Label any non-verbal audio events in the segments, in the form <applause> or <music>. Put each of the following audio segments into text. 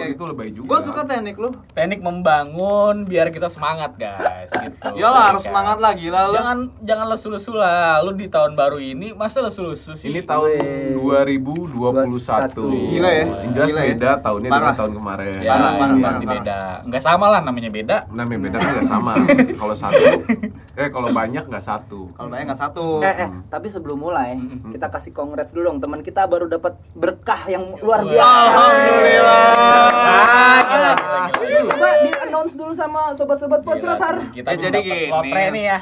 sih. ya, oke, Kalau oke. Itu lebay juga. Gue suka teknik lu. Teknik membangun biar kita semangat, guys. Gitu. Iyalah harus Kan? semangat lah gila lu. Jangan jangan lesu-lesu lah. Lu di tahun baru ini masa lesu-lesu sih? Ini tahun 2021. Gila ya? Yang jelas Gila ya? beda tahunnya Parah. dengan tahun kemarin. Ya, Parah, parah, pasti parah. beda. Enggak sama lah namanya beda. Namanya beda kan nggak sama. kalau satu, <laughs> eh kalau banyak nggak satu. Kalau banyak nggak satu. Eh, eh, tapi sebelum mulai, kita kasih congrats dulu dong. Teman kita baru dapat berkah yang luar biasa. Alhamdulillah. Ah. Coba di announce dulu sama sobat-sobat pocrot har. Kita jadi gini. lotre nih ya.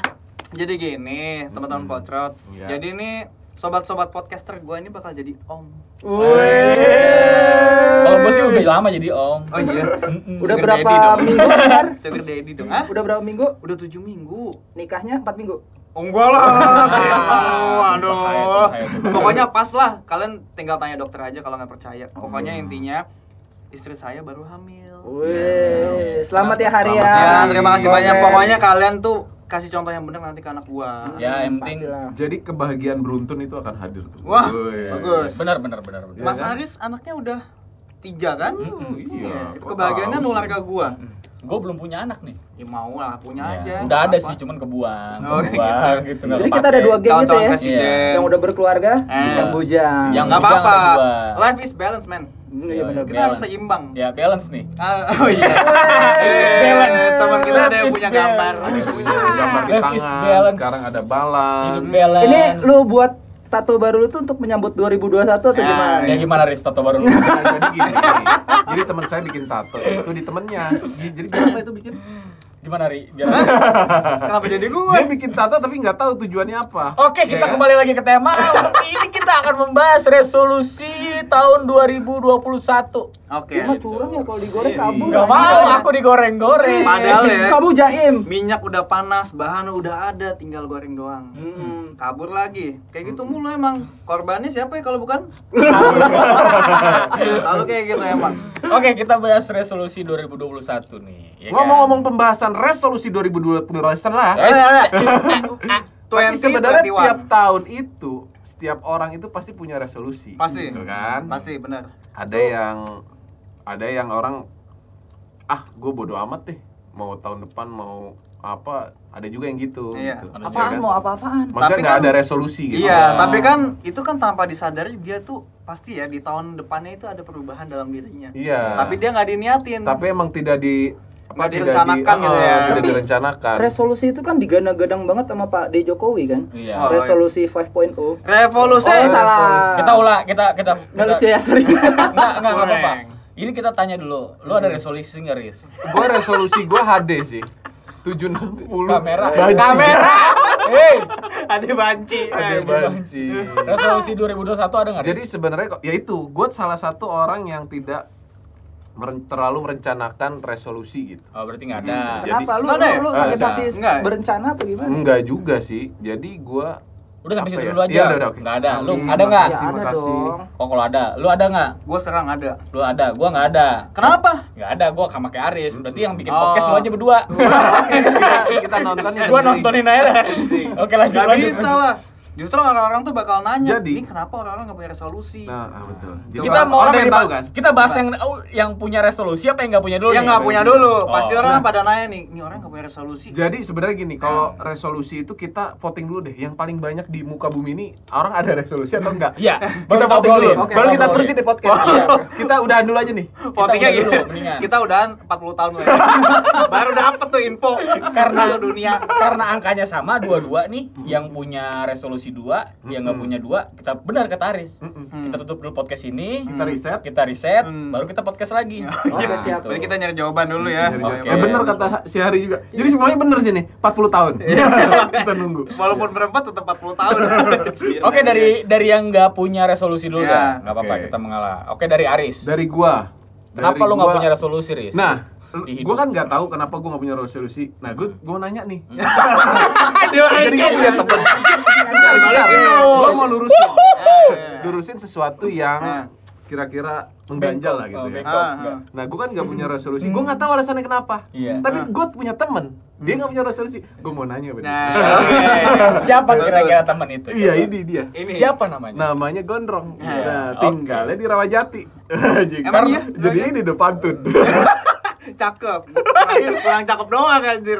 Jadi gini, teman-teman pocrot. Iya. Jadi ini sobat-sobat podcaster gue ini bakal jadi om. Kalau gue sih udah lama jadi om. Oh iya. Udah Sugar berapa daddy minggu har? <laughs> Sugar daddy dong. Hah? Udah berapa minggu? Udah tujuh minggu. Nikahnya 4 minggu. Oh, enggak lah. <laughs> Tuh. Pokoknya pas lah. Kalian tinggal tanya dokter aja kalau nggak percaya. Pokoknya intinya istri saya baru hamil. Wih, selamat ya hari ya. Ya, terima kasih banyak. Pokoknya kalian tuh kasih contoh yang benar nanti ke anak gua. Ya, yang penting Pastilah. Jadi kebahagiaan beruntun itu akan hadir tuh. Wah, bagus. benar benar benar benar. Mas kan? Aris anaknya udah tiga kan? Iya. Itu kebahagiaannya nular ke gua. Gue belum punya anak nih. Ya mau lah punya Ya, aja. Udah ada Apa? sih, cuman kebuang. Oh, kebuang gitu. nggak Jadi kita ada dua geng gitu ya. presiden. Yang udah berkeluarga, Eh. yang bujang. Yang Nggak apa-apa. Life is balance, man. Hmm, iya benar. Kita harus seimbang. Ya, balance nih. Ah, oh iya. <laughs> Balance. Teman kita ada yang punya gambar. Ada yang punya gambar di tangan. balance. Sekarang ada balance. Ini lu buat tato baru lu tuh untuk menyambut 2021 atau Ya, gimana? Ya gimana Riz tato baru lu? <laughs> Jadi gini, jadi teman saya bikin tato itu di temennya. Jadi biar apa itu bikin? Gimana Ri? Biar <laughs> Kenapa jadi gua? Dia bikin tato tapi nggak tahu tujuannya apa. Oke, kita Ya kan? kembali lagi ke tema. Untuk ini kita akan membahas resolusi tahun 2021. Oke. Cuma curang ya kalau digoreng kabur. Gak mau aku digoreng-goreng. Padahal ya. Kamu jaim. Minyak udah panas, bahan udah ada, tinggal goreng doang. Hmm. Kabur lagi. Kayak gitu mulu emang. Korbannya siapa ya kalau bukan? <laughs> Selalu kayak gitu emang. Oke, kita bahas resolusi 2021 nih. ya kan? Ngomong-ngomong pembahasan resolusi 2020 lah. Eh, <laughs> Tapi 20, sebenarnya 21. tiap tahun itu setiap orang itu pasti punya resolusi. Pasti. Gitu kan? Pasti benar. Ada yang ada yang orang ah gue bodo amat deh mau tahun depan mau apa ada juga yang gitu Iya. gitu. Apaan kan? mau apa-apaan? maksudnya Tapi nggak kan- ada resolusi gitu Iya, Oh. tapi kan itu kan tanpa disadari dia tuh pasti ya di tahun depannya itu ada perubahan dalam dirinya. Iya. Tapi dia nggak diniatin. tapi emang tidak di Nggak tidak direncanakan di, gitu ya. tidak Tapi direncanakan Resolusi itu kan digadang-gadang banget sama Pak D Jokowi kan? Iya. Oh, Resolusi 5.0. Revolusi. Oh, salah. Kita ulah, kita kita Nggak lucu ya, sorry. Enggak, enggak, enggak apa-apa. Ini kita tanya dulu, lu ada resolusi nggak, Riz? gue resolusi gue HD sih 760 Kamera. Banci. Kamera. Hei, Ada banci. ada Eh, banci resolusi 2021 ada nggak? jadi sebenarnya kok ya itu gue salah satu orang yang tidak meren- terlalu merencanakan resolusi gitu Oh, berarti nggak ada. Jadi- Kenapa lu ya? lu, lu Ah, sakit bisa. hati Enggak. berencana atau gimana? enggak juga sih jadi gue Udah sampai situ ya? dulu aja. Iya, udah, udah, oke. Nggak ada. Lu Amin. ada nggak? Ya ada dong. Oh, kalau ada. Lu ada nggak? Gua sekarang ada. Lu ada. Gua nggak ada. Kenapa? Nggak ada. Gua sama kayak Aris. Berarti yang bikin Oh. podcast lu aja berdua. <laughs> kita, kita nontonnya Gua di- nontonin aja. Oke, lanjut Gak lanjut. bisa lah. Justru orang-orang tuh bakal nanya, Jadi- ini kenapa orang-orang gak punya resolusi? nah ah, betul jadi Kita orang, mau orang dari tahu kan Kita bahas yang oh, yang punya resolusi apa yang nggak punya dulu? yang nih? nggak punya dulu, pasti Oh. orang Nah. pada nanya nih, ini orang gak punya resolusi. jadi sebenarnya gini kalau resolusi itu kita voting dulu deh yang paling banyak di muka bumi ini orang ada resolusi atau enggak Iya, kita voting dulu Oke, baru kita terusin di podcast Iya. kita udahan dulu aja nih Votingnya gitu. dulu, mendingan. Kita udahan 40 tahun ya. <laughs> Baru dapet tuh info karena seluruh dunia. karena angkanya sama dua-dua nih yang punya resolusi dua yang nggak punya dua kita benar kata Aris. Kita tutup dulu podcast ini. Kita riset kita riset Hmm. baru kita podcast lagi. <laughs> Oke, Nah, siap. gitu. Jadi kita nyari jawaban dulu ya. Oh, jawaban. iya. eh bener kata si Hari juga. Jadi semuanya bener sini 40 tahun. <laughs> Kita nunggu. Walaupun berempat tetap 40 tahun. <laughs> Oke dari dari yang nggak punya resolusi dulu Ya, nggak apa-apa oke. kita mengalah. Oke dari Aris. Dari gua. Kenapa Dari lu nggak gua- punya resolusi Riz nah gue kan nggak tahu kenapa gue nggak punya resolusi nah gue gue nanya nih <laughs> jadi gue punya temen dong. gue mau lurusin Ya, ya. lurusin sesuatu yang kira-kira mengganjal lah gitu Oh, ya. Ah. Nah, gue kan nggak punya resolusi. Gue nggak tahu alasannya kenapa. Iya. Tapi gue punya temen, dia nggak punya resolusi. Gue mau nanya bener. Nah. <laughs> Siapa kira-kira teman itu? Iya ini dia. Ini. Siapa namanya? Namanya Gondrong. Iya. Nah, tinggalnya di Rawajati. <laughs> Jadi- Emang iya? Jadi ini udah pantun. Cakep. Kurang, cakep doang anjir.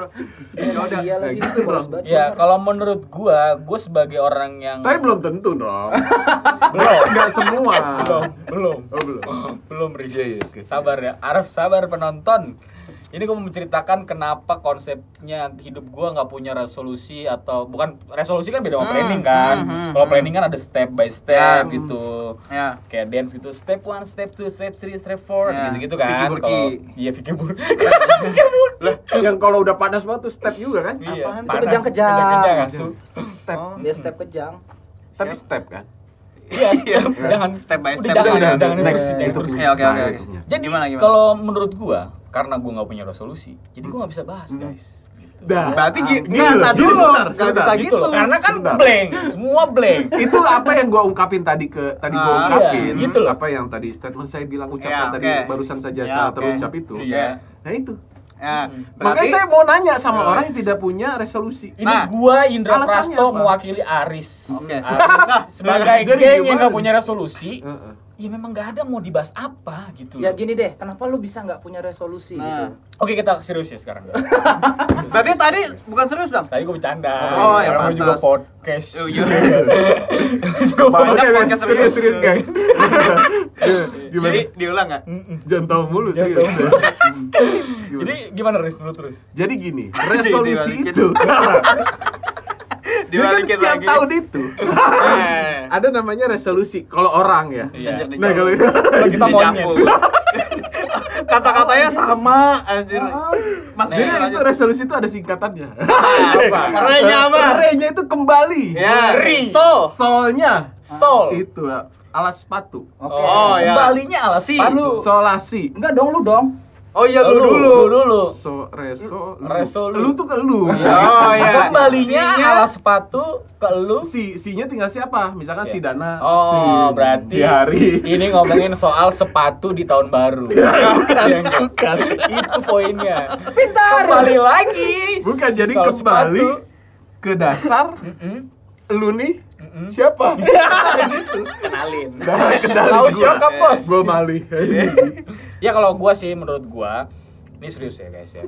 Ya udah. Iya lagi itu. Ya, kalau menurut gua, gua sebagai orang yang Tapi belum tentu dong. <laughs> belum Nggak semua. belum belum Oh, belum. belum Riz. Oke. Sabar ya, Arif sabar penonton. Ini gue mau menceritakan kenapa konsepnya hidup gua nggak punya resolusi atau bukan resolusi kan beda sama planning kan. Kalau planning kan ada step by step Ya. gitu. Ya. Kayak dance gitu, step one, step two, step three, step four, Ya. gitu-gitu Vicky kan. Burki. Kalau iya Vicky Burki. <laughs> <laughs> Yang kalau udah panas banget tuh step juga kan? Iya, Apaan tuh? panas. Kejang-kejang. Kejang-kejang, asu. Step. Oh. Dia step kejang. Tapi step kan? Iya, step. jangan Step by Udah, step. jangan, Udah, jangan, udah, next, udah. jangan Itu terus. oke, oke, Nah, oke. itu punya. Jadi Gimana, gimana? kalau menurut gua, karena gua nggak punya resolusi, jadi gua nggak bisa bahas guys. Dah. Berarti gi- Gitu. nggak, tar Jadi dulu. sebentar, Nggak sebentar. bisa gitu gitu. loh, karena kan Sebentar. blank, semua blank. <laughs> itu apa yang gua ungkapin tadi ke tadi gua Ah, ungkapin iya, gitu loh. apa yang tadi statement saya bilang ucapan Ya, tadi oke. barusan saja Ya, saat oke. terucap itu Iya. nah itu Ya, makanya berarti saya mau nanya sama orang yang tidak punya resolusi Ini Nah, gua Indra Prasto apa? mewakili Aris. Oke. Aris sebagai Jadi geng yang nggak punya resolusi, Heeh. Ya memang nggak ada mau dibahas apa gitu. Ya gini deh, kenapa lu bisa nggak punya resolusi Nah. gitu? Oke kita serius ya sekarang. <laughs> berarti tadi bukan serius dong. Tadi gua bercanda. Oh, ya, Namanya pantas. juga podcast. Oh, iya. <laughs> Juga Banyak podcast serius serius serius. guys <laughs> gimana Jadi diulang nggak? jangan tahu mulu serius Gimana? Jadi gimana Riz menurut terus? jadi gini resolusi itu Dia kan lagi. tahun itu Eh. ada namanya resolusi kalau orang ya Iya. Nah kalau Kalau kita monyet. Kata-katanya sama anjir. Mas jadi Dini itu resolusi itu ada singkatannya Apa? <laughs> Re-nya apa? Re-nya itu kembali Ya, Ri. So. solnya Sol. itu ya, alas sepatu Oke. Oh, ya. Kembalinya alas sepatu. solasi Enggak dong lu dong. Oh iya lu Lu dulu. Lu dulu. so reso lu. Resolu. lu tuh ke lu <laughs> Oh iya. Kembalinya Si-nya- alas sepatu ke lu. si si nya tinggal siapa misalkan si Dana Oh, si berarti di hari <laughs> ini ngomongin soal sepatu di tahun baru. <laughs> bukan Iya bukan Itu poinnya. Pintar. Kembali lagi. bukan jadi Soal kembali sepatu. ke dasar lu nih siapa <laughs> gitu Kenalin. nah kendali Tahu gua siapa, Bos? gua malih <laughs> Ya kalau gua sih menurut gua ini serius ya guys ya.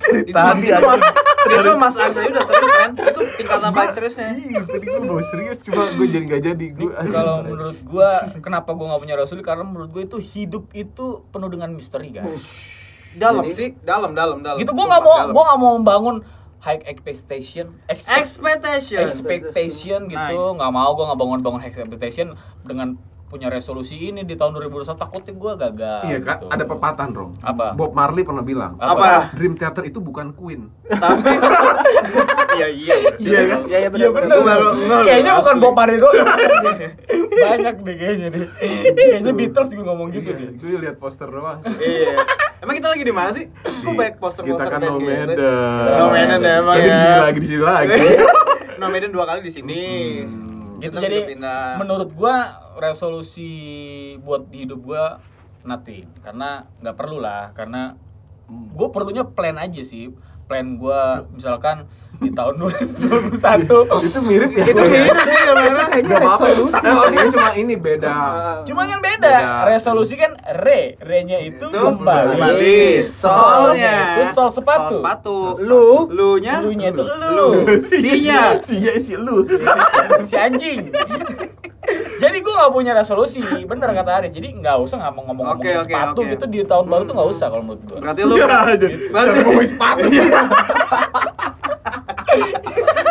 Itu tadi mas, itu Mas aja udah serius kan? Itu tingkatan paling seriusnya. Iya, tadi gua mau serius cuma gua jadi gak jadi gua Kalau menurut gua kenapa gua nggak punya resolusi karena menurut gua itu hidup itu penuh dengan misteri guys. Dalam Jadi- sih, dalam, dalam, dalam. Gitu gua nggak mau gua nggak mau membangun high expectation, expect, expectation. expectation gitu Nice. nggak mau gue nggak bangun bangun expectation dengan punya resolusi ini di tahun 2021 takutnya gue gagal Iya kan, gitu. ada pepatah dong. Apa? Bob Marley pernah bilang. Apa? Dream Theater itu bukan Queen. Tapi <laughs> Iya, iya. Iya kan? Iya, iya Iya benar. ngeh, Kayaknya bukan. Bob Marley doang. <laughs> Banyak deh kayaknya deh. Kayaknya Beatles juga ngomong gitu deh. Gue lihat poster doang. Iya. Emang kita lagi di mana sih? Kok banyak poster-poster Kita kan band gitu? nomaden. Nomaden ya, emang Tapi di ya. sini lagi, di sini lagi. <laughs> Nomaden dua kali di sini. Gitu. Kita jadi pindah. menurut gua resolusi buat di hidup gua nothing. Karena nggak perlu lah karena gue perlunya plan aja sih plan gua misalkan di tahun 2021 itu mirip ya. Itu mirip sebenarnya. Kayaknya resolusi oh, dia cuma ini beda. Cuman kan beda. Beda. Resolusi kan re, re-nya itu, Itu kembali. kembali. Solnya itu sol Sol sepatu. sepatu. Lu Lu-nya Lu-nya itu lu. Lu. Sinya. Sinya si lu. si anjing. Jadi gue gak punya resolusi, bener kata Ari. Jadi nggak usah nggak mau ngomong-ngomong Oke, oke, sepatu oke. gitu di tahun baru tuh nggak usah kalau menurut gue. Berarti lu aja. Berarti ngomongin sepatu. <laughs> <laughs>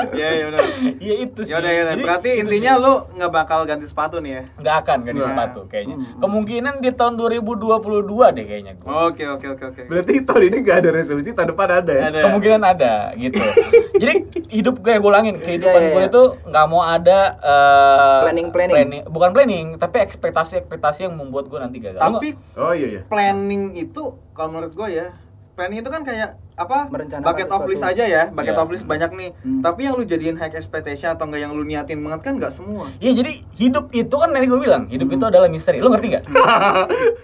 Iya, iya udah. Iya itu sih. Ya udah, ya udah. Jadi Berarti intinya sih. lu nggak bakal ganti sepatu nih ya. nggak akan ganti Nggak. sepatu kayaknya. Kemungkinan di tahun 2022 deh kayaknya gue. Oke, oke, oke, oke. Berarti tahun ini gak ada resolusi, tahun depan ada ya? Ada. kemungkinan ada gitu <laughs> jadi hidup gue gue ulangin kehidupan Iya, iya, gue iya. itu nggak mau ada eh, Planning-planning. bukan planning tapi ekspektasi ekspektasi yang membuat gue nanti gagal Tapi Oh iya iya. planning itu kalau menurut gue ya planning itu kan kayak apa? Bucket of list aja ya, bucket Iya. of list banyak nih. Hmm. Tapi yang lu jadiin high expectation atau enggak yang lu niatin banget kan enggak semua. Iya jadi hidup itu kan tadi gue bilang hidup itu adalah misteri. Lo ngerti nggak? <laughs>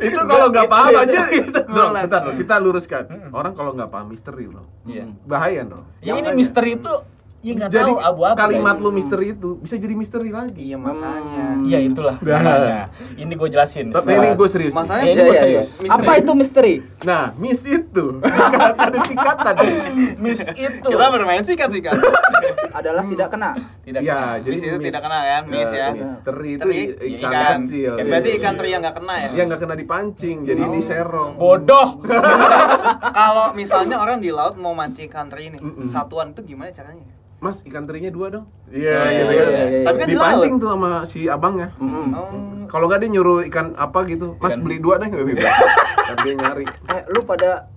itu kalau nggak paham aja Itu bentar kita luruskan orang kalau nggak paham misteri bro Iya. bahaya bro Ya ini misteri itu ya nggak jadi tahu abu-abu. kalimat guys. lu misteri itu bisa jadi misteri lagi Iya makanya. Iya itulah makanya. Ini gue jelasin. tapi ini gue serius. Masalahnya Eh, ini Iya, gue iya, serius. iya. Apa itu misteri? nah miss itu singkatan ada singkatan Miss itu. Kita bermain sikat sikat. <laughs> Adalah tidak kena. Tidak ya jadi Miss itu miss. tidak kena kan, miss ya. misteri itu Teri. i- ikan, Ikan. kecil Ikan Berarti Iya. ikan teri yang nggak kena ya? yang nggak kena dipancing jadi ini serong bodoh. <laughs> Kalau misalnya orang di laut mau mancing ikan teri ini, satuan itu gimana caranya? Mas ikan terinya dua dong. Iya, iya gitu iya, kan. iya, iya. Tapi kan di dipancing tuh sama si abangnya. Mm-mm. Oh. kalau nggak dia nyuruh ikan apa gitu? Mas Ikan- beli dua deh gitu. <laughs> Dia nyari. Eh, lu pada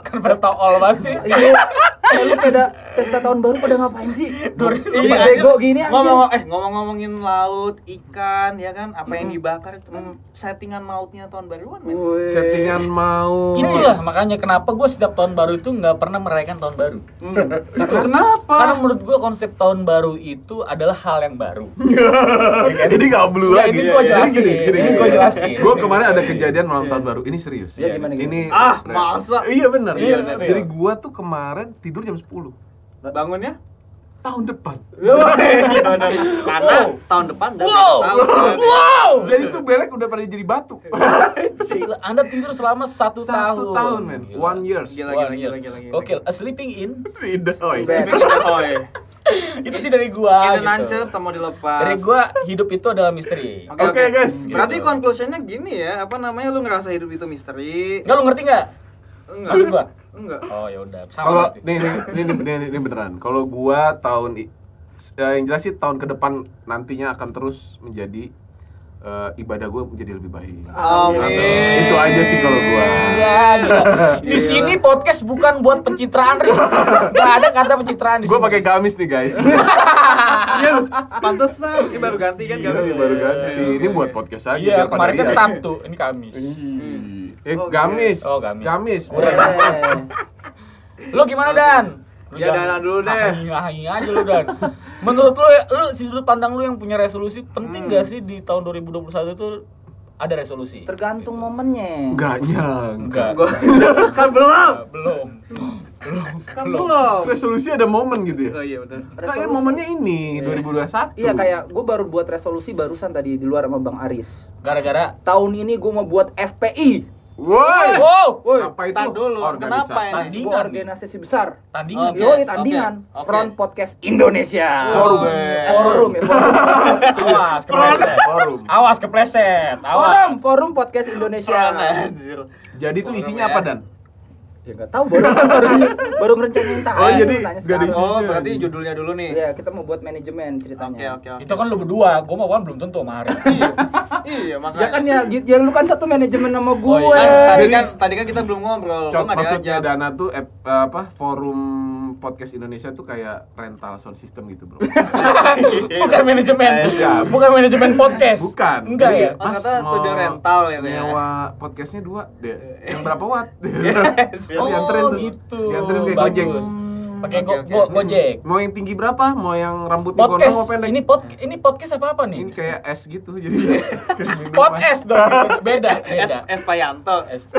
kan pada tol banget sih. Iya. Eh, lu pada pesta tahun baru pada ngapain sih? Lu Iya, pada bego gini aja. ngomong eh ngomong-ngomongin laut ikan ya kan apa yang dibakar itu kan settingan mautnya tahun baruan men settingan mau Itulah makanya kenapa gue setiap tahun baru itu nggak pernah merayakan tahun baru. itu kenapa Karena menurut gue konsep tahun baru itu adalah hal yang baru. <laughs> jadi nggak blue Ya, lagi ini gua Jadi jelasin. Ini. Gua kemarin ada kejadian malam tahun baru ini serius Ya, ini Ah, masa? Iya benar Iya, benar. jadi gua tuh kemarin tidur jam 10 bangunnya tahun depan karena tahun depan udah Wow, tahun wow. jadi tuh belek udah pada jadi batu Gila, Anda tidur selama satu, satu tahun men Gila. one years Gila, gila, gila, gila, gila. Gokil. A sleeping in Ridoy. oh iya itu sih dari gua. ini gitu. nancep mau dilepas Dari gua hidup itu adalah misteri. Oke, Oke, guys. Berarti Gitu. conclusionnya gini ya, apa namanya lu ngerasa hidup itu misteri? Enggak lu ngerti nggak? Enggak. Maksud gua? Enggak. Oh ya udah. Sama kalau nih nih ini, ini, ini, ini beneran kalau gua tahun eh, yang jelas sih tahun ke depan nantinya akan terus menjadi eh, ibadah gua menjadi lebih baik Amin. itu aja sih kalau gua gila. Di sini podcast bukan buat pencitraan, Riz. Gak ada kata pencitraan di gua sini. pakai gamis nih guys <laughs> Iya pantesan ini baru ganti kan Iya, gamis. baru ganti ini buat podcast aja Iya, biar pada kemarin kan. Sabtu, ini Kamis. Eh Oh, gamis Oh, gamis. gamis Eh, <laughs> Lu gimana Dan? Lu Ya, jangan- Dana dulu deh. Hahi aja lu Dan. Menurut lu, lu sudut pandang lu yang punya resolusi penting gak sih di tahun 2021 itu ada resolusi? tergantung momennya. enggak nyang Enggak. Gua <laughs> kan belum. Belum. Belum. Kan belum. resolusi ada momen gitu ya Oh iya udah. kayak Resolusi. momennya ini 2021 Iya kayak gue baru buat resolusi barusan tadi di luar sama Bang Aris. Gara-gara Tahun ini gue mau buat FPI. Woi Wow, Woi, apa itu dulu, organisasi kenapa ini? Sebuah organisasi besar. tandingan. Oke. Yoi tandingan oke. Front Podcast Indonesia. Forum. Eh, forum ya, forum. <laughs> Awas, kepleset. forum Awas kepleset. forum, Awas. forum Podcast Indonesia. Anjir. jadi tuh isinya apa dan Ya nggak tahu baru kan baru baru ngerencanain tak. Oh, jadi tanya nggak ada sekarang. Oh, berarti judulnya dulu nih. Iya, kita mau buat manajemen Oke, ceritanya. oke, oke. Itu kan lu berdua, gua mau kan belum tentu sama Hari. <laughs> Iya, makanya. Ya kan ya, gitu. ya lu kan satu manajemen sama gue. Oh, iya. Kan, tadi kan tadi kan kita belum ngobrol. Enggak maksudnya. Dana tuh eh, apa forum podcast Indonesia tuh kayak rental sound system gitu bro <laughs> Bukan manajemen. Bukan manajemen podcast. bukan Enggak ya? Oh, kata studio rental gitu ya. nyewa podcastnya dua deh <laughs> yang berapa watt <laughs> Oh, dianterin tuh gitu. dianterin kayak gojek. Pakai go- go- Gojek. mau yang tinggi berapa mau yang rambutnya Podcast. gondrong apa pendek Ini pod ini podcast apa apa nih? ini kayak es gitu jadi. Podcast dong. gitu. Beda, S, beda. S Payanto. Es-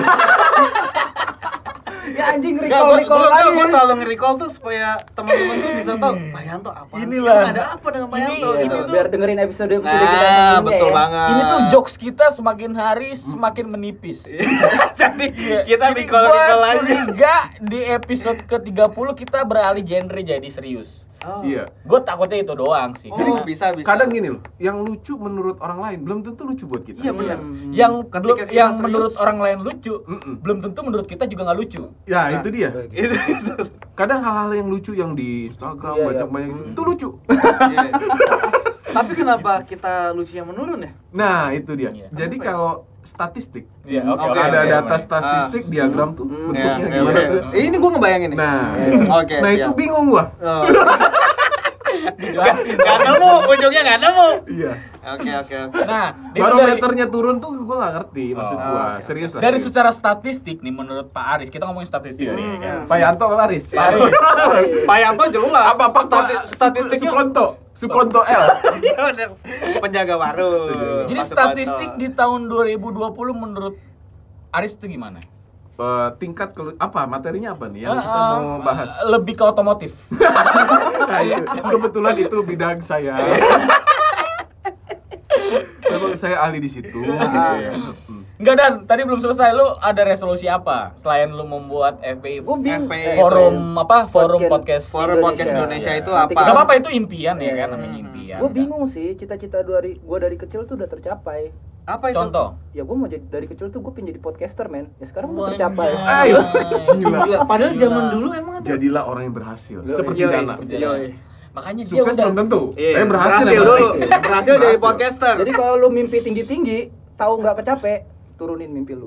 Ya anjing Gak, recall gua, recall gua, gua, lagi. gua selalu nge-recall tuh supaya teman-teman tuh bisa tahu Payanto apa sih? Inilah. Ada apa dengan Payanto Ini- gitu. ini tuh- Biar dengerin episode episode kita Nah, sebelumnya betul ya. banget. Ini tuh jokes kita semakin hari semakin menipis. <laughs> Jadi Iya. kita Jadi recall recall lagi. curiga di episode ke-30 kita beralih genre jadi serius. Oh. iya Gue takutnya itu doang sih. Oh, Karena bisa bisa. kadang gini loh yang lucu menurut orang lain belum tentu lucu buat kita Iya benar. yang Ketika belum kita yang serius. menurut orang lain lucu, Mm-mm. belum tentu menurut kita juga nggak lucu. ya Nah. itu dia Itu itu. <laughs> kadang hal-hal yang lucu yang di Instagram Iya, banyak iya. banyak itu lucu <laughs> Iya. Tapi kenapa kita lucunya menurun ya? nah itu dia Iya. jadi kalau statistik Iya, oke. Oke, oke, ada oke, data oke. statistik diagram tuh Ya, bentuknya ya, gimana oke. tuh Eh, ini gua ngebayangin nih. nah Oke, nah itu siap. bingung gua Oh. <laughs> jelasin. Gak nemu, ujungnya gak nemu. Iya. Oke oke oke. Nah, itu dari, Barometernya turun tuh gue gak ngerti maksud Oh, gua. oke. Serius lah. dari serius. secara statistik nih menurut Pak Aris, kita ngomongin statistik nih kan. Pak Yanto apa Aris? Pak Aris. Pak Yanto jelas. Apa Pak Stati- statistiknya Sukonto? Sukonto L. Iya. Penjaga warung. Jadi Pak statistik di tahun 2020 menurut Aris itu gimana? Eh, tingkat kelu- apa materinya apa nih yang kita Eh, mau bahas? Lebih ke otomotif. <laughs> Nah, itu. Kebetulan itu bidang saya. <laughs> Memang saya ahli di situ. Iya. Enggak dan tadi belum selesai lu ada resolusi apa selain lu membuat FPI. FPI. forum apa forum podcast Forum podcast Indonesia itu Nanti apa? Gak kita- apa-apa itu impian ya kan namanya impian. Gue bingung sih, cita-cita dari gue dari kecil tuh udah tercapai. Apa itu? Contoh. Ya gue mau jadi dari kecil tuh gue pengen jadi podcaster men. Ya sekarang udah tercapai. Ayo. Gila. Gila, padahal Gila. zaman dulu emang ada. Jadilah orang yang berhasil. Yoi, Seperti yoi, Dana. seperti- Iya. Makanya dia Sukses udah belum tentu. Iya, Tapi berhasil, ya, dulu. berhasil. Berhasil jadi podcaster. Jadi kalau lu mimpi tinggi-tinggi, tahu nggak kecapek, turunin mimpi lu.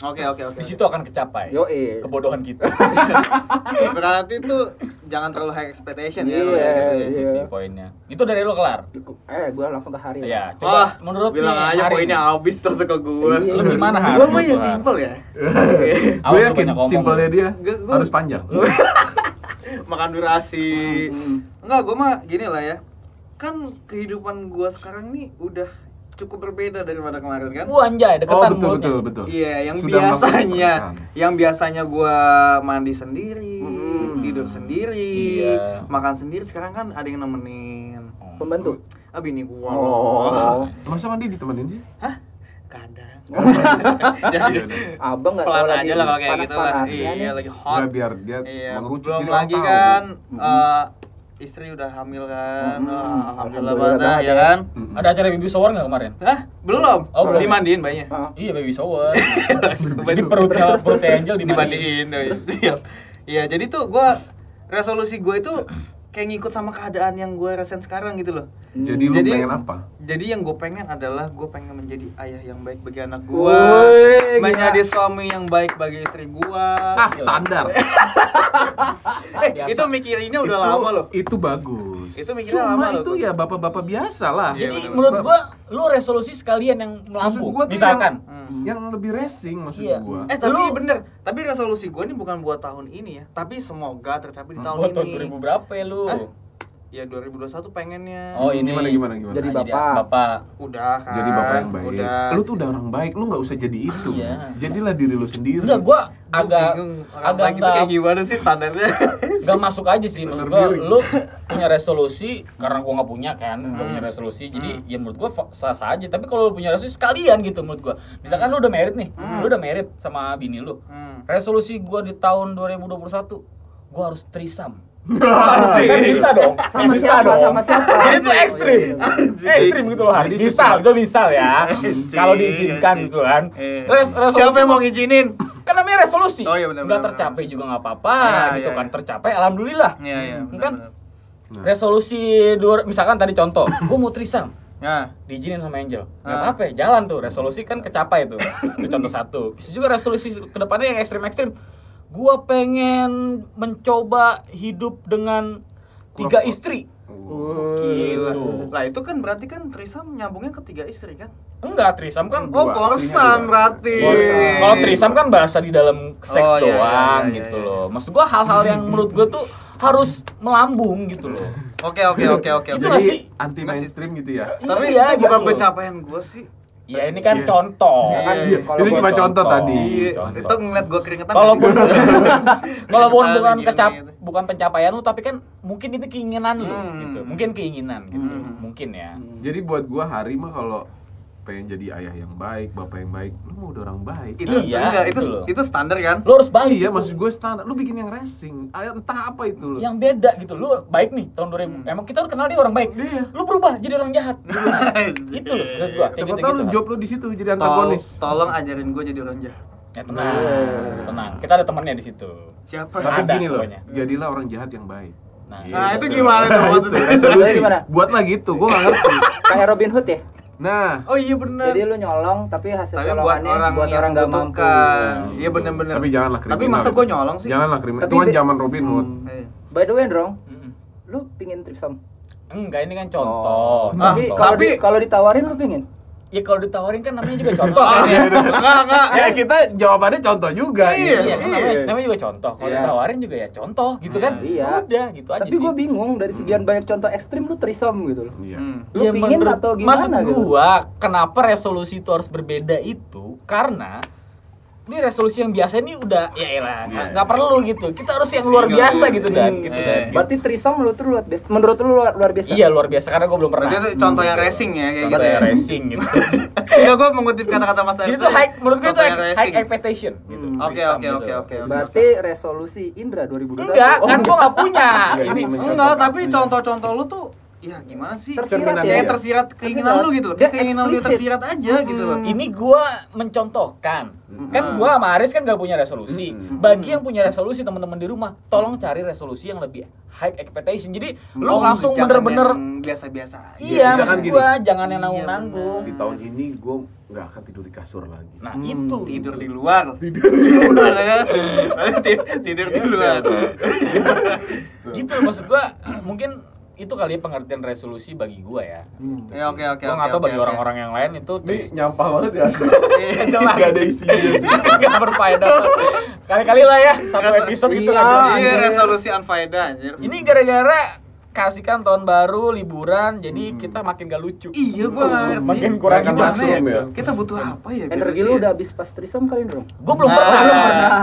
Oke oke oke. di situ akan kecapai. Yo eh. Kebodohan kita. <laughs> Berarti tuh jangan terlalu high expectation ya. Iya, kayak gitu ya. itu Iya. sih poinnya. Itu dari lu kelar. Eh, gue langsung ke hari. Ya, Wah, coba menurut bilang nih, aja Hari poinnya habis langsung ke gua. Iya. Lu gimana Har? Gua mah ya simple ya. <laughs> Gue yakin simpelnya dia harus panjang. <laughs> Makan durasi. Enggak, gua mah gini lah ya. Kan kehidupan gua sekarang nih udah cukup berbeda daripada kemarin kan? Gua anjay, Oh deketan betul mulutnya. betul betul. Iya, yang Sudah biasanya, yang biasanya gua mandi sendiri, Hmm. tidur sendiri, Iya. makan sendiri. Sekarang kan ada yang nemenin. Pembantu. Ah bini gua. Oh. Masa mandi ditemenin sih? Hah? Kadang. <laughs> Iya, Jadi Abang nggak tahu pelan lagi aja lah kalau kayak gitu lah. panas-panasnya Iya, lagi hot. Nggak, biar dia Iya, mengerucut belum lagi kan eh, istri udah hamil kan. Mm-mm. Wah, alhamdulillah banget ya ya. kan. Mm-mm. Ada acara baby shower nggak kemarin? Hah? Belum. Oh, belum. Dimandiin bayinya. Ah. Iya baby shower. <laughs> Jadi perutnya terus, Angel dimandiin. dimandiin. Iya. Iya, jadi tuh gua resolusi gue itu kayak ngikut sama keadaan yang gue rasain sekarang gitu loh. Jadi lu Jadi- pengen apa? Jadi yang gue pengen adalah gue pengen menjadi ayah yang baik bagi anak gue, Woi, gila. menjadi suami yang baik bagi istri gue. Ah standar. <laughs> eh, biasa. itu mikirinnya udah Itu- lama loh. Itu bagus. Itu mikirnya Cuma lama loh, itu ya bapak-bapak biasa lah. Jadi bener-bener. menurut gua lu resolusi sekalian yang tuh Misalkan Hmm. Yang, yang lebih racing maksud Iya. gua. Eh tapi Lu- bener, tapi resolusi gue ini bukan buat tahun ini ya, tapi semoga tercapai di tahun buat ini. tahun 2000 berapa ya lu? Hah? Ya 2021 pengennya. Oh ini Gimana, gimana, gimana? Jadi bapak. bapak. Udah kan. jadi bapak yang baik. Udah. Lu tuh udah orang baik, lu nggak usah jadi itu. Iya. Jadilah diri lu sendiri. Enggak, gua Gua agak bingung, agak baik itu kayak gimana sih standarnya? Gak masuk aja sih maksud Bener gua diri. lu punya resolusi karena gua nggak punya kan gak Hmm. punya resolusi jadi ya menurut gua sah sah aja tapi kalau lu punya resolusi sekalian gitu menurut gua misalkan lu udah merit nih lu udah merit sama bini lu Hmm. resolusi gua di tahun 2021 gua harus trisam Anjing. kan bisa dong Sama bisa siapa? dong. Sama siapa? jadi itu ekstrim Anjing. ekstrim gitu loh Jadi misal itu misal ya kalau diizinkan gitu kan Eh. Res- resolusi Siapa yang mau ngizinin? kan namanya resolusi Oh, iya, benar, nggak benar, tercapai juga nggak apa-apa Ya, gitu ya, kan ya. tercapai alhamdulillah Iya, iya. kan. Nah. resolusi dua misalkan tadi contoh <laughs> gue mau trisam Ya. diizinin sama Angel nggak Ah. apa-apa ya, jalan tuh resolusi kan kecapai tuh itu contoh satu bisa juga resolusi ke depannya yang ekstrim ekstrim gue pengen mencoba hidup dengan tiga Kurang- istri Gila. Gitu. Lah itu kan berarti kan Trisam nyambungnya ke tiga istri kan? enggak trisam kan Oh, Dua, korsam berarti. Kalau trisam kan bahasa di dalam seks Oh, iya, iya, doang iya, gitu iya. loh. Maksud gua hal-hal yang menurut gua tuh harus melambung gitu loh. Oke, oke, oke, oke. Itu oke. nggak sih? Jadi anti mainstream gitu ya. Tapi Iya, itu bukan gitu pencapaian gue sih. Ya ini kan Iya. contoh. Iya, Kan iya. Itu gua cuma contoh tadi. Iya, Contoh. itu ngeliat gue keringetan. Kalaupun <laughs> kalaupun bukan gini, kecap gitu. bukan pencapaian lu tapi kan mungkin itu keinginan lu Hmm. gitu. Mungkin keinginan gitu. Hmm. Mungkin ya. Jadi buat gua hari mah kalau pengen jadi ayah yang baik, bapak yang baik, lu mau udah orang baik. itu Iya, enggak, itu loh. itu standar kan? Lu harus baik. iya, gitu. maksud gue standar. Lu bikin yang racing, ah, entah apa itu lu. yang beda gitu. Lu baik nih tahun 2000. Emang kita udah kenal dia orang baik. Iya. Lu berubah jadi orang jahat. <laughs> itu loh maksud gua. Siapa gitu, tahu lu gitu. job lu di situ jadi Tol, antagonis. tolong ajarin gue jadi orang jahat. Ya tenang, tenang. Kita ada temannya di situ. Siapa? Tapi Ada gini loh, pokoknya. jadilah orang jahat yang baik. Nah, Iya, Nah, itu gimana tuh maksudnya? Resolusi. Gimana? Buat lah gitu, gua gak ngerti. Kayak Robin Hood ya? Nah, Oh iya benar. Jadi lu nyolong tapi hasil Tapi buat orang buat yang orang gak mampu. membutuhkan. Iya benar-benar. tapi janganlah kriminal. Tapi masa gue nyolong sih? Janganlah kriminal. Tapi Itu kan zaman Robin Hood. Eh. By the way, Drong, Mm-mm. lu pingin tripsom? Enggak, ini kan contoh. Oh. Tapi Contoh. kalau Tapi- di- kalau ditawarin lu pengen? Ya kalau ditawarin kan namanya juga <laughs> contoh kan ya. enggak enggak Ya kita jawabannya contoh juga Iya. gitu. Iya, kan namanya, namanya juga contoh. Kalau Iya. ditawarin juga ya contoh gitu kan. Iya. Udah gitu aja Tapi gue bingung dari sekian banyak contoh ekstrim lu trisom gitu loh. Iya. Hmm. Lu pingin menurut- atau gimana Maksud gitu? gua, kenapa resolusi itu harus berbeda itu? Karena ini resolusi yang biasa ini udah ya elah nggak Iya. nggak perlu gitu kita harus yang luar biasa gitu dan gitu dan Berarti trisom lu tuh luar biasa. Menurut lu luar, luar biasa? iya luar biasa karena gue belum pernah Berarti itu contoh yang racing ya kayak Contoh gitu ya. yang racing gitu <laughs> Enggak gua mengutip kata-kata Mas itu high menurut gue itu high, expectation gitu Hmm. Oke oke gitu. oke oke. oke. Berarti resolusi Indra 2021. enggak Oh, kan gue nggak punya Enggak, ini Enggak, tapi contoh-contoh lu tuh ya gimana sih? Tersirat ya. Kayak dia. tersirat keinginan Tersirat. lu gitu loh. Keinginan lu tersirat aja gitu loh. ini gue mencontohkan kan gue sama Aris kan gak punya resolusi bagi yang punya resolusi teman-teman di rumah tolong cari resolusi yang lebih high expectation jadi lu Oh, langsung bener-bener biasa-biasa aja. iya misalkan maksud gini. gue jangan yang Iya, nanggung-nanggung Di tahun ini gue nggak akan tidur di kasur lagi. nah itu tidur di luar. Tidur di <laughs> luar ya. Tidur di luar. <laughs> gitu maksud gue <clears throat> mungkin itu kali ya pengertian resolusi bagi gue ya Gitu Ya, oke, oke, Gua nggak tahu bagi orang-orang yang lain itu Ini nyampah banget ya. <laughs> jelas. Gak ada isinya sih. <laughs> nggak berfaedah kali-kali lah ya satu episode gitu Iya. nggak jelas. Iya, resolusi unfaedah anjir. ini gara-gara kasihkan tahun baru liburan jadi kita makin gak lucu Iya, gua nggak ngerti. makin kurang mushroom ya? ya? Kita butuh apa ya? biar Energi lu udah habis pas trisom kali dong. gue belum Nah, pernah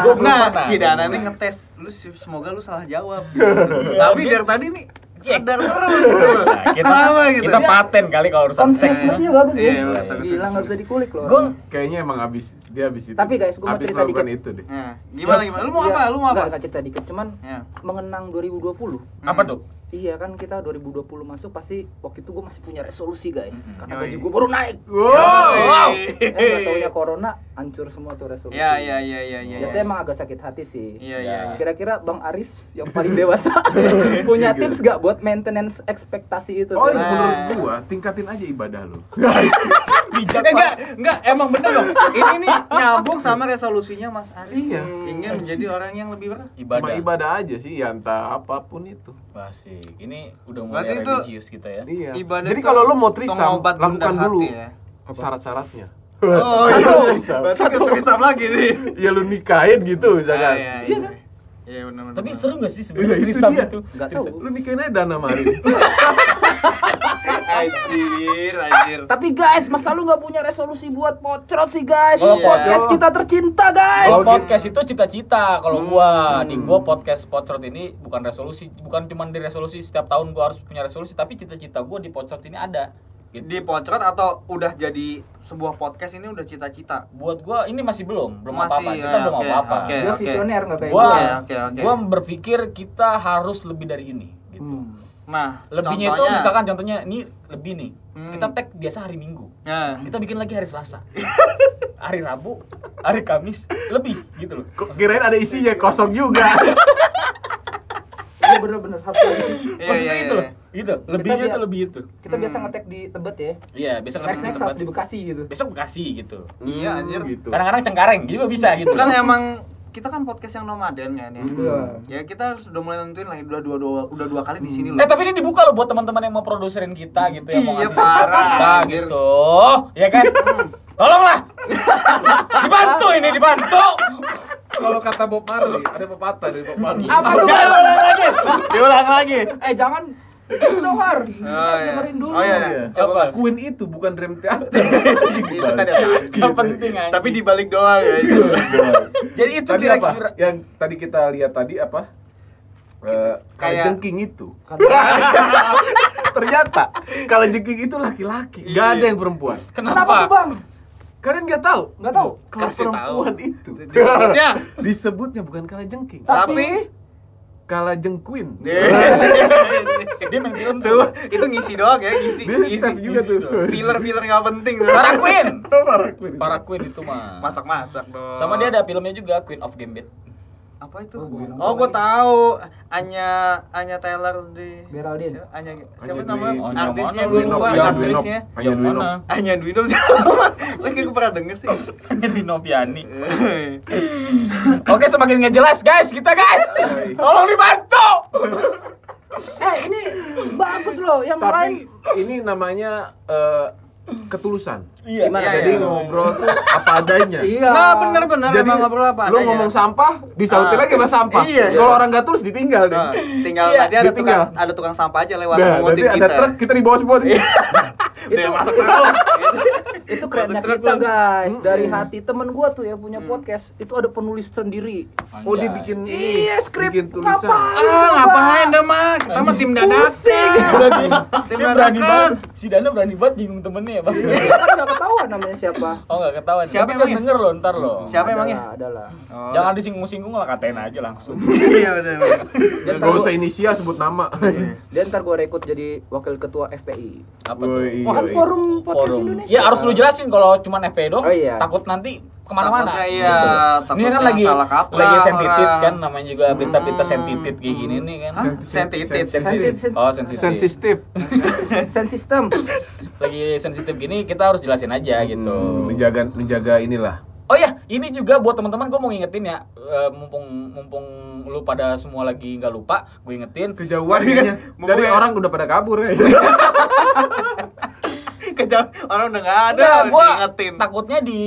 gue belum nah, pernah si Dana nih ngetes. Lu sih- semoga lu salah jawab. <laughs> Tapi dari tadi nih Iya. Sadar terus gitu. Nah, kita, Apa gitu? kita paten kali kalau urusan seks bagus Iya, ya. bagus, bagus, Gila bisa dikulik loh. gue Kayaknya emang abis dia abis itu. Tapi guys, gua mau cerita dikit. itu deh. Nah, gimana gimana? Lu mau Iya, apa? Lu mau apa? nggak cerita dikit, cuman Ya. mengenang 2020. apa tuh Iya kan kita 2020 masuk pasti waktu itu gue masih punya resolusi guys karena Yoi. gaji gue baru naik. Wow. wow. Eh nggak taunya corona hancur semua tuh resolusi. Iya, iya, iya, iya, iya. Itu emang agak sakit hati sih. Iya, iya, iya. Kira-kira Bang Aris yang paling dewasa <laughs> punya tips gak buat maintenance ekspektasi itu? Oh, ini Nah. menurut gua tingkatin aja ibadah lu. <laughs> bijak Eh, enggak, enggak, emang bener dong. Ini nih nyambung sama resolusinya Mas Aris. Iya. Ingin menjadi orang yang lebih ber ibadah Cuma ibadah aja sih, ya entah apa pun itu. Asik. ini udah mulai Berarti itu- religius kita ya Iya. Ibadah Jadi kalau lu mau trisam, lakukan dulu ya. syarat-syaratnya. <laughs> Oh, Satu iya. trisam. Berarti ke trisam lagi nih. <laughs> Ya lu nikahin gitu misalkan. Ah, iya, Iya iya. kan? Iya, benar benar. tapi seru gak sih Iya, sebenarnya itu trisam dia. itu Nggak tahu. Lu nikahin aja dana mari. <laughs> anjir, anjir. Tapi guys, masa lu nggak punya resolusi buat pocrot sih guys? Oh, podcast iya. kita tercinta guys. Kalau podcast itu cita-cita. Kalau gua di gua podcast Pocrot ini bukan resolusi, bukan cuma di resolusi setiap tahun gua harus punya resolusi, tapi cita-cita gua di Pocrot ini ada. Gitu. Di pocrot atau udah jadi sebuah podcast ini udah cita-cita? Buat gua ini masih belum, belum Masih, apa-apa. Kita ya, belum apa-apa. oke. Gue visioner nggak kayak Gua, gue. Oke, oke, oke. gua berpikir kita harus lebih dari ini, gitu. Hmm. Nah, Lebihnya itu misalkan contohnya ini lebih nih. Hmm. Kita tag biasa hari Minggu. Nah, Kita bikin lagi hari Selasa. <laughs> hari Rabu, hari Kamis, lebih gitu loh. Kok kirain ada isinya kosong juga. <laughs> Iya bener-bener harus gitu. iya, Maksudnya iya, itu iya. loh. Gitu. Lebihnya itu lebih itu. Kita biasa ngetek di Tebet ya. Iya, besok Next ngetek next tempat. harus di Bekasi gitu. Besok Bekasi gitu. Iya, anjir. gitu. Kadang-kadang Cengkareng juga bisa gitu. Kan emang kita kan podcast yang nomaden kan ya. Iya. Ya kita harus udah mulai nentuin lah udah dua, dua udah dua kali di sini loh. Eh tapi ini dibuka loh buat teman-teman yang mau produserin kita gitu yang mau Iya, ngasih parah, kita anjir. gitu. Ya kan? Tolonglah. <laughs> dibantu ini dibantu. Kalau kata Bob Marley, ada pepatah dari Bob Marley. Apa tuh? Jangan ulang lagi. Diulang lagi. Eh jangan Kita Oh, iya. dengerin dulu. Oh, iya, iya. Coba, Apa? Mas. Queen itu bukan Dream Theater. <laughs> Itu kan. Gak penting aja. Tapi dibalik doang ya. Jadi itu tadi apa? kira-kira Yang tadi kita lihat tadi apa? Eh, Kayak- jengking itu. <laughs> Ternyata kalau jengking itu laki-laki, Iya. ada yang perempuan. Kenapa tuh bang? Kalian nggak tahu? Nggak tahu. Kalau tahu. perempuan itu Disebutnya. disebutnya bukan kala jengking, Tapi kala jengkuin. <laughs> Dia main film tuh. Itu ngisi doang ya, ngisi. Dia ngisi, save juga ngisi tuh. doang. Filler-filler nggak penting. tuh. Para Queen. <laughs> Para Queen. Para Queen itu mah. Masak-masak dong. Sama dia ada filmnya juga Queen of Gambit. Apa itu? Oh, gua Oh, gua tahu. Anya Anya Taylor di Geraldine. Siapa? Anya siapa Anya nama Dwi- Anya artisnya gue lupa iya, aktrisnya. Anya mana? Anya? Lah kayak gue pernah denger sih. Di Noviani. <laughs> Oke, semakin nggak jelas guys, kita guys. Tolong dibantu. Eh ini bagus loh yang lain Tapi ini namanya eh, ketulusan. Iya. Gimana? Iya, Jadi iya. ngobrol tuh apa adanya. iya Nah, bener-bener Jadi emang ngobrol apa lu ngomong sampah, disautin Ah. lagi sama sampah. Iya. Kalau orang nggak tulus ditinggal deh. Nah, tinggal Iya, nanti ada ditinggal. tukang ada tukang sampah aja lewat Nah, nanti ada kita. truk kita di bawah semua. nih. <laughs> Dia Itu- masuk <laughs> itu- kerennya kita guys dari hati temen gua tuh ya punya podcast itu ada penulis sendiri Oh dia bikin iya skrip bikin tulisan. ngapain Ah, ngapain dah mah? Kita mah tim dadakan. Berani, Tim dia berani dadakan. banget. Si Dana berani banget nyinggung temennya ya bang. Iya, kan nggak ketahuan namanya siapa Oh nggak ketahuan. Siapa emangnya? denger loh ntar loh. Siapa emangnya? adalah Oh. Jangan disinggung-singgung lah katain aja langsung. <laughs> Iya dia Gak usah inisial sebut nama. dia ntar gua rekrut jadi wakil ketua FPI Apa tuh? Kan iya, forum podcast. Indonesia Ya harus lu jelasin kalau cuman FP dong. Oh, iya. Takut nanti ke mana-mana. Iya, Gitu. Ini kan lagi kaprah lagi sensitif kan namanya juga berita-berita sensitif kayak gini nih kan. Sensitif. Sensitif. Sensitif. Oh sensitif. Sensitif. <laughs> Sen sistem Lagi sensitif gini kita harus jelasin aja gitu. Hmm, menjaga menjaga inilah. Oh ya, ini juga buat teman-teman gue mau ngingetin ya, eh, mumpung mumpung lu pada semua lagi nggak lupa, gue ingetin. Kejauhan Jadi gue- orang udah pada kabur ya. <laughs> Kejauh orang udah nggak ada. Enggak, gue diingetin. takutnya di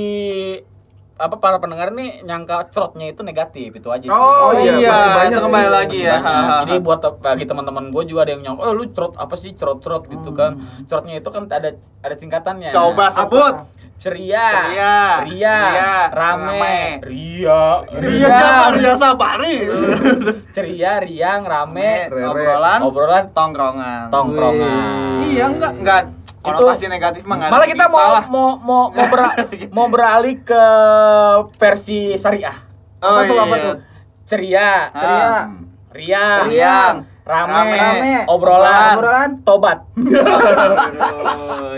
apa para pendengar nih nyangka cerotnya itu negatif itu aja sih. Oh, iya, iya, masih banyak itu kembali sih. lagi Masih ya. banyak. Jadi buat te- bagi teman-teman gue juga ada yang nyangka, oh lu cerot apa sih cerot-cerot gitu kan? Cerotnya itu kan ada ada singkatannya. Coba sebut. Ceria, Ceria, ria, ria, rame, rame. ria, Iya siapa? Ria Sabari. <laughs> ceria, riang, rame, Rere. Obrolan, obrolan, tongkrongan. tongkrongan. Iya enggak enggak konotasi negatif mah Malah kita mau lah. mau mau mau, ber- <laughs> mau beralih ke versi syariah. Oh, apa tuh apa iya. tuh Ceria, ceria Ah. riang, Riang, rame, Rame. obrolan, Obrolan. tobat. Oh,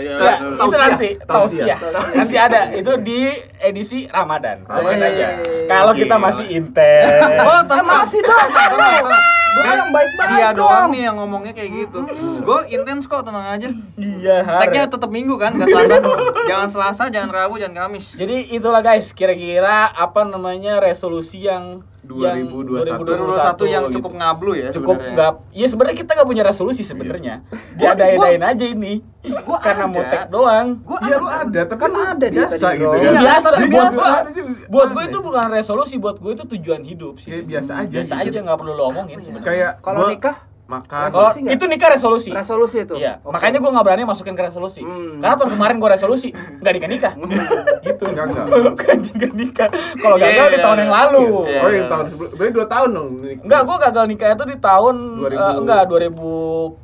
<laughs> iya, Ya, betul. itu nanti Tausiah. Nanti ada itu di edisi Ramadan. Oke. aja. Kalau kita masih intens. Oh, Eh, masih dong Tenang, tenang. Doa yang baik-baik Dia dong. doang nih yang ngomongnya kayak gitu. Gue intens kok, tenang aja. Iya, Tagnya tetap minggu kan, nggak Selasa. jangan Selasa, jangan Rabu, jangan Kamis. Jadi itulah guys, kira-kira apa namanya resolusi yang 2021. 2021 yang gitu. cukup ngablu ya cukup nggak ya sebenarnya kita nggak punya resolusi sebenarnya diadain-adain aja ini Gua karena mau ada. tag doang Gua Iya lu ada, tapi Kan ada dia biasa tadi, gitu kan. Iya, biasa buat biasa. gua Itu buat gue aneh. itu bukan resolusi buat gue itu tujuan hidup sih biasa aja biasa gitu. aja nggak perlu lo omongin sebenarnya Kayak Kalau gua nikah? Makan Resolusi nggak? itu nikah resolusi resolusi itu Iya, Oke. makanya gue nggak berani masukin ke resolusi. Hmm. Karena tahun kemarin gue resolusi nggak nikah nikah, <laughs> gitu. Gagal. Bukan juga nikah. Kalau Iya, gagal di iya, tahun iya. yang lalu. Iya. Oh yang tahun sebelum, berarti 2 tahun dong Enggak, gue gagal nikah itu di tahun 2000. eh, enggak 2014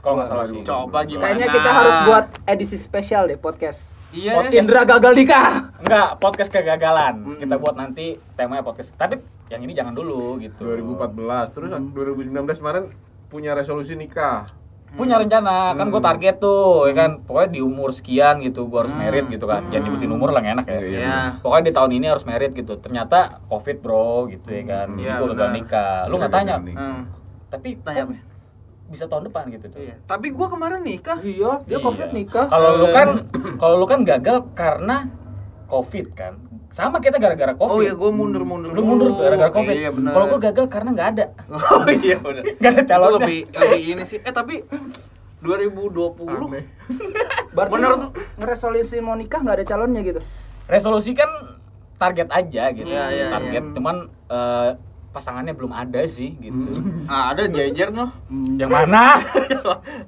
kalau nggak salah sih. Coba gimana? kayaknya kita harus buat edisi spesial deh podcast Iya, Pod- ya. Indra gagal nikah Enggak, podcast kegagalan. Kita buat nanti temanya podcast. Tapi yang ini jangan dulu gitu. 2014 terus 2019 kemarin punya resolusi nikah. Punya rencana, kan gue target tuh, ya kan. Pokoknya di umur sekian gitu, gue harus merit gitu kan. Jangan nyebutin umur lah nggak enak ya. Iya. Pokoknya di tahun ini harus merit gitu. Ternyata covid bro gitu ya kan. Iya, gue gagal benar. nikah. Lu nggak tanya. Hmm. tapi Tanya kan apa? bisa tahun depan gitu tuh. Iya. Tapi gua kemarin nikah. iya dia Iya. covid nikah Kalau lu kan kalau lu kan gagal karena covid kan. Sama kita gara-gara covid. Oh iya, gua mundur-mundur. Lu mundur dulu. gara-gara covid. Iya, benar. Kalau gua gagal karena nggak ada. <laughs> Oh iya, benar. <laughs> Nggak ada calonnya. lebih lebih ini sih. Eh, tapi 2020 Aneh. <laughs> berarti Bener lu ngeresolusi mau nikah nggak ada calonnya gitu Resolusi kan target aja gitu. Iya, iya, target. Cuman eh, pasangannya belum ada sih gitu. Ah, ada jajar noh. Yang mana?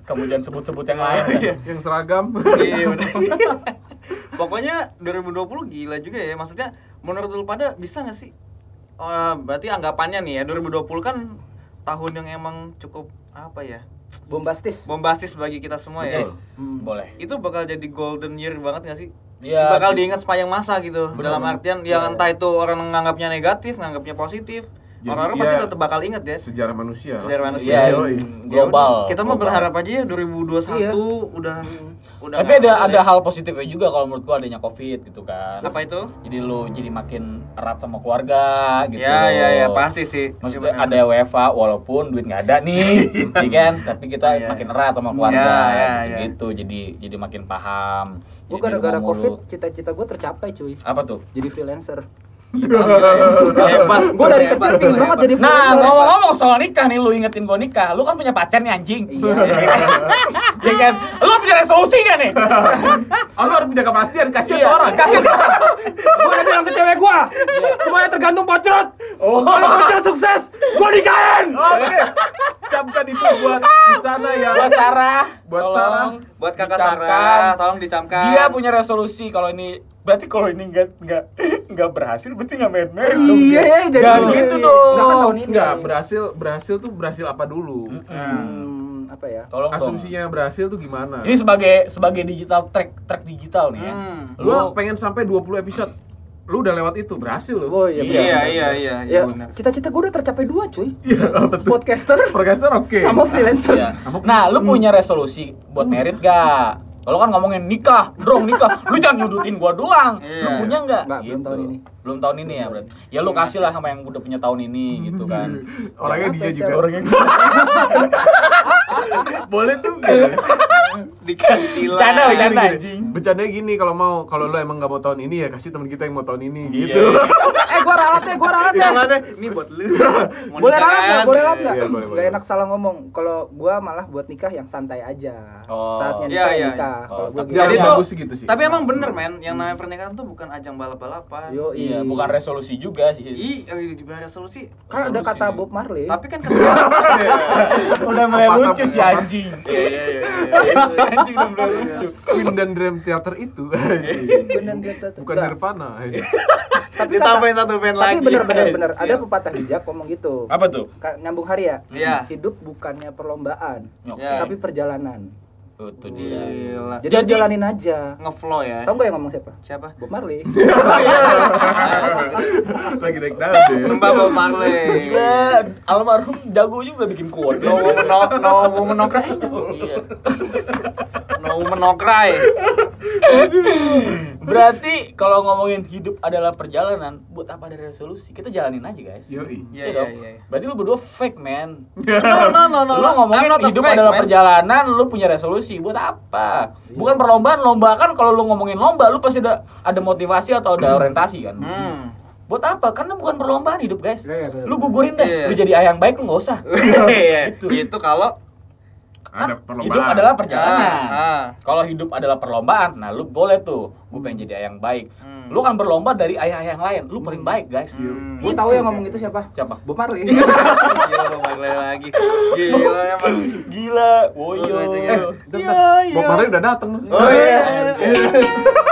Kamu jangan sebut-sebut yang lain. ya. Yang seragam. Iya bener. Pokoknya 2020 gila juga ya. Maksudnya menurut lu pada bisa nggak sih? Eh, berarti anggapannya nih ya 2020 kan tahun yang emang cukup apa ya? bombastis Bombastis bagi kita semua ya. Yes, boleh. Itu bakal jadi golden year banget gak sih? Iya, bakal diingat sepanjang masa gitu. Dalam artian yang entah itu orang menganggapnya negatif, menganggapnya positif. Jadi, Orang-orang pasti iya. tetap bakal ingat ya. Sejarah manusia. Sejarah manusia. Iya, Yoi. global. Kita mau berharap aja ya 2021 Iya. udah udah Tapi ada ada ya. hal positifnya juga kalau menurut gua adanya covid gitu kan. apa itu? Jadi lu jadi makin erat sama keluarga gitu. Ya ya ya pasti sih. Maksudnya Iya, ada WFA walaupun duit nggak ada nih, <laughs> ya kan? Tapi kita Iya. makin erat sama keluarga gitu, gitu. Jadi jadi makin paham. di gara-gara covid cita-cita gue tercapai cuy Apa tuh? jadi freelancer Hebat. Gue dari kecil pengen hebat. banget jadi Nah, ngomong-ngomong soal nikah nih, lu ingetin gue nikah. Lu kan punya pacar nih anjing. Iya. <laughs> Ya kan? Lu punya resolusi gak nih? Oh, lu harus punya kepastian kasih Iya, ke orang. Kasih <laughs> Gue udah bilang ke cewek gue, semuanya tergantung pocrot. Oh. Kalau pocrot sukses, gue nikahin. Oke. Camkan itu buat di sana ya. buat Sarah. Buat tolong Sarah. Buat kakak. Sarah, tolong dicamkan. Dia punya resolusi kalau ini berarti kalau ini enggak enggak enggak berhasil berarti enggak main main Iya, iya, jadi Jangan gitu dong. Enggak kan tahun ini. Enggak, berhasil berhasil tuh berhasil apa dulu? Hmm, apa ya? Tolong dong. Asumsinya berhasil tuh gimana? Ini sebagai sebagai digital track track digital nih ya. Hmm. Lu Gua pengen sampai 20 episode. Lu udah lewat itu, berhasil lu. Oh iya. Iya, iya, iya, iya, Ya, cita-cita gue udah tercapai dua cuy. Iya, betul. Podcaster Podcaster oke. sama freelancer. Iya. Nah, lu punya resolusi buat merit gak? Kalau kan ngomongin nikah, dong nikah, lu jangan nyudutin gua doang. Lu Iya. punya nggak? Nggak, belum tahun ini. Belum tahun ini ya berarti. Ya lu kasih lah sama yang udah punya tahun ini gitu kan. <laughs> Orangnya dia Siapa, juga. siapa? Orangnya <laughs> Boleh tuh. gitu. Diganti lah. Bercanda, bercanda Gini, gini. anjing. Bercandanya gini kalau mau kalau lu emang nggak mau tahun ini ya kasih teman kita yang mau tahun ini Iya, gitu. eh gue ralat ya, gue ralat ya. Ada, ini buat lu. <laughs> Boleh nikah ralat nggak? kan? Boleh ralat nggak? Iya. Gak enak salah ngomong. Kalau gue malah buat nikah yang santai aja. Oh. Saatnya Iya, nikah ya iya, iya. Kalau Oh, gue tapi- gitu. Jadi tuh, sih gitu sih. tapi emang bener men, yang namanya pernikahan tuh bukan ajang balap-balapan. Yo, Iya, bukan resolusi juga sih. Ih, yang di bawah resolusi. Kan ada kata Bob Marley. Tapi kan kata <laughs> Udah mulai lucu apa- si apa- anjing. <laughs> Iya, iya, iya. Si <laughs> anjing udah mulai lucu. Queen dan Dream Theater itu Bener, bener, bener. bukan. Nirvana. Tapi Ditambahin kata- satu band Tapi lagi. bener bener bener. Ada Iya. pepatah bijak ngomong gitu. Apa tuh? Nyambung hari ya. Iya. Hidup bukannya perlombaan, tapi perjalanan. Itu dia. Gila. Jadi, Jadi- jalanin aja. Ngeflow ya. Tahu nggak yang ngomong siapa? Siapa? Bob Marley. <laughs> Lagi naik daun deh. Sumpah Bob Marley. Gila, almarhum jago juga bikin quote. No woman no, no woman no cry. Iya. No woman no cry. Berarti kalau ngomongin hidup adalah perjalanan, buat apa ada resolusi? Kita jalanin aja, guys. Yoi. Iya, dong. iya, iya. Berarti lu berdua fake, man. <laughs> No, no, no, no. lu ngomongin hidup fake, adalah man. perjalanan, lu punya resolusi. Buat apa? Bukan perlombaan, lomba kan kalau lu ngomongin lomba, lu pasti ada ada motivasi atau ada <clears throat> orientasi kan. Hmm. Buat apa? Karena bukan perlombaan hidup, guys. Iya, iya, Lu gugurin deh. Iya. Lu jadi ayang baik lu nggak usah. <laughs> Iya, Gitu. itu kalau Kan Ada perlombaan. hidup adalah perjalanan. Ah, ah. Kalau hidup adalah perlombaan, nah lu boleh tuh. Gue pengen jadi ayang baik. Hmm. Lu kan berlomba dari ayah-ayah yang lain. Lu paling baik, guys. Hmm. Gue tahu yang ngomong itu siapa? Siapa? Bob Marley. <laughs> Gila Marley lagi. Gila emang. Gila. Woyo. Eh, Bob Marley udah dateng. Oh iya. <laughs>